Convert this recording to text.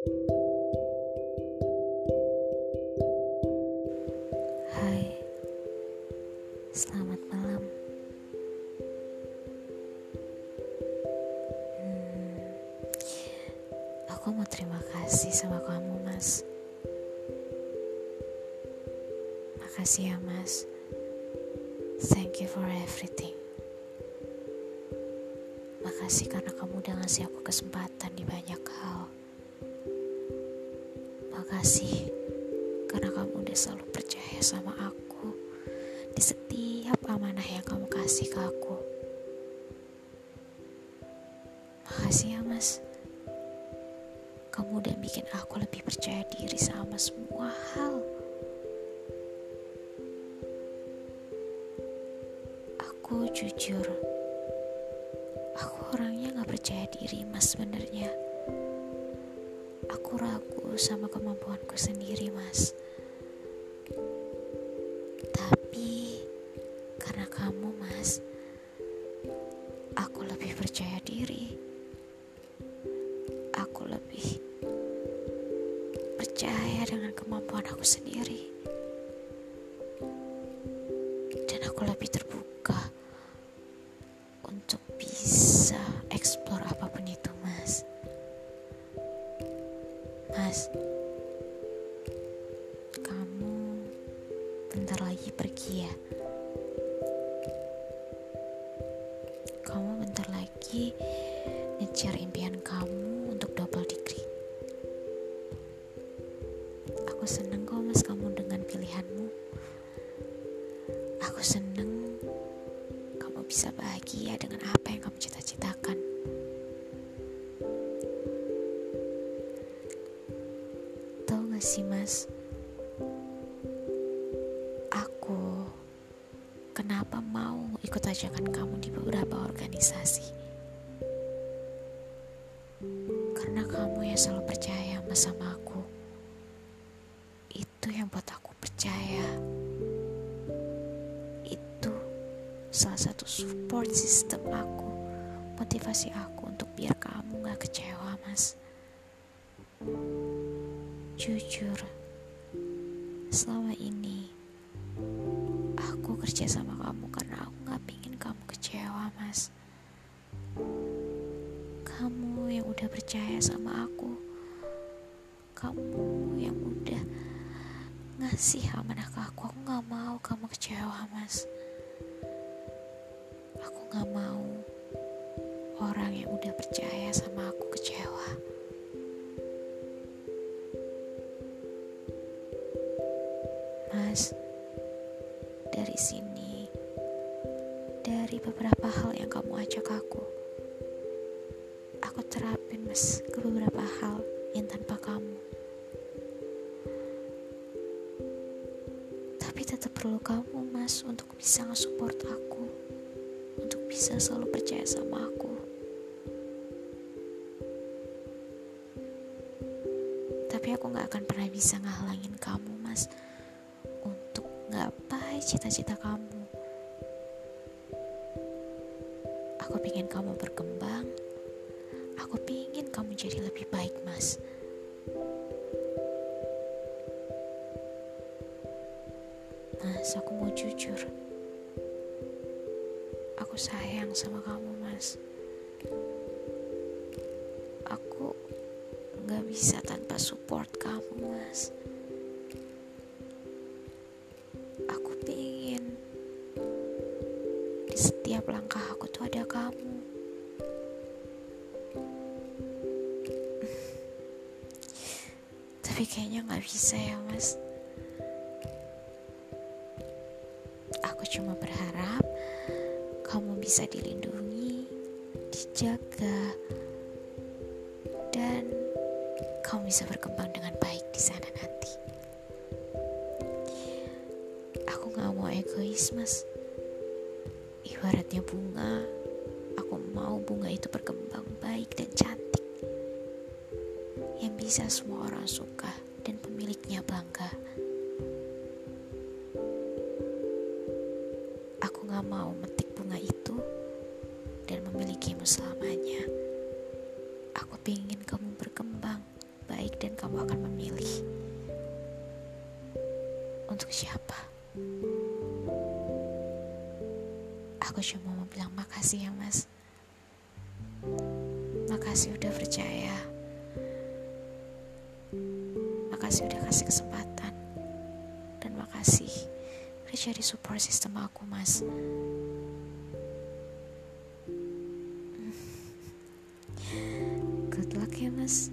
Hai, selamat malam. Hmm, aku mau terima kasih sama kamu, Mas. Makasih ya, Mas. Thank you for everything. Makasih karena kamu udah ngasih aku kesempatan di banyak hal. Makasih karena kamu udah selalu percaya sama aku di setiap amanah yang kamu kasih ke aku. Makasih ya mas. Kamu udah bikin aku lebih percaya diri sama semua hal. Aku jujur, aku orangnya gak percaya diri mas sebenarnya. Aku ragu sama kemampuanku sendiri mas. Tapi karena kamu mas, aku lebih percaya diri. Aku lebih percaya dengan kemampuan aku sendiri. Dan aku lebih terbuka untuk bisa explore apa pun Mas, kamu bentar lagi pergi ya. Kamu bentar lagi ngejar impian kamu untuk double degree. Aku seneng kok sih mas, aku kenapa mau ikut ajakan kamu di beberapa organisasi? Karena kamu yang selalu percaya mas sama aku. Itu yang buat aku percaya. Itu salah satu support system aku, motivasi aku untuk biar kamu gak kecewa mas. Jujur, selama ini aku kerja sama kamu karena aku gak pingin kamu kecewa mas. Kamu yang udah percaya sama aku, kamu yang udah ngasih amanah ke aku, aku gak mau kamu kecewa mas. Aku gak mau orang yang udah percaya sama aku kecewa. Mas, dari sini, dari beberapa hal yang kamu ajak aku, aku terapin mas ke beberapa hal yang tanpa kamu. Tapi tetap perlu kamu mas untuk bisa nge-support aku, untuk bisa selalu percaya sama aku. Tapi aku gak akan pernah bisa ngehalangin kamu mas gapai cita-cita kamu. Aku pingin kamu berkembang. Aku pingin kamu jadi lebih baik, Mas. Mas, aku mau jujur. Aku sayang sama kamu, Mas. Aku gak bisa tanpa support kamu, Mas. Setiap langkah aku tuh ada kamu. Tapi kayaknya gak bisa ya mas. Aku cuma berharap kamu bisa dilindungi, dijaga, dan kamu bisa berkembang dengan baik di sana nanti. Aku gak mau egois mas Ibaratnya bunga Aku mau bunga itu berkembang baik dan cantik. Yang bisa semua orang suka Dan pemiliknya bangga. Aku gak mau metik Aku cuma mau bilang makasih ya mas. Makasih udah percaya. Makasih udah kasih kesempatan. Dan makasih udah jadi support system aku mas. Good luck ya mas.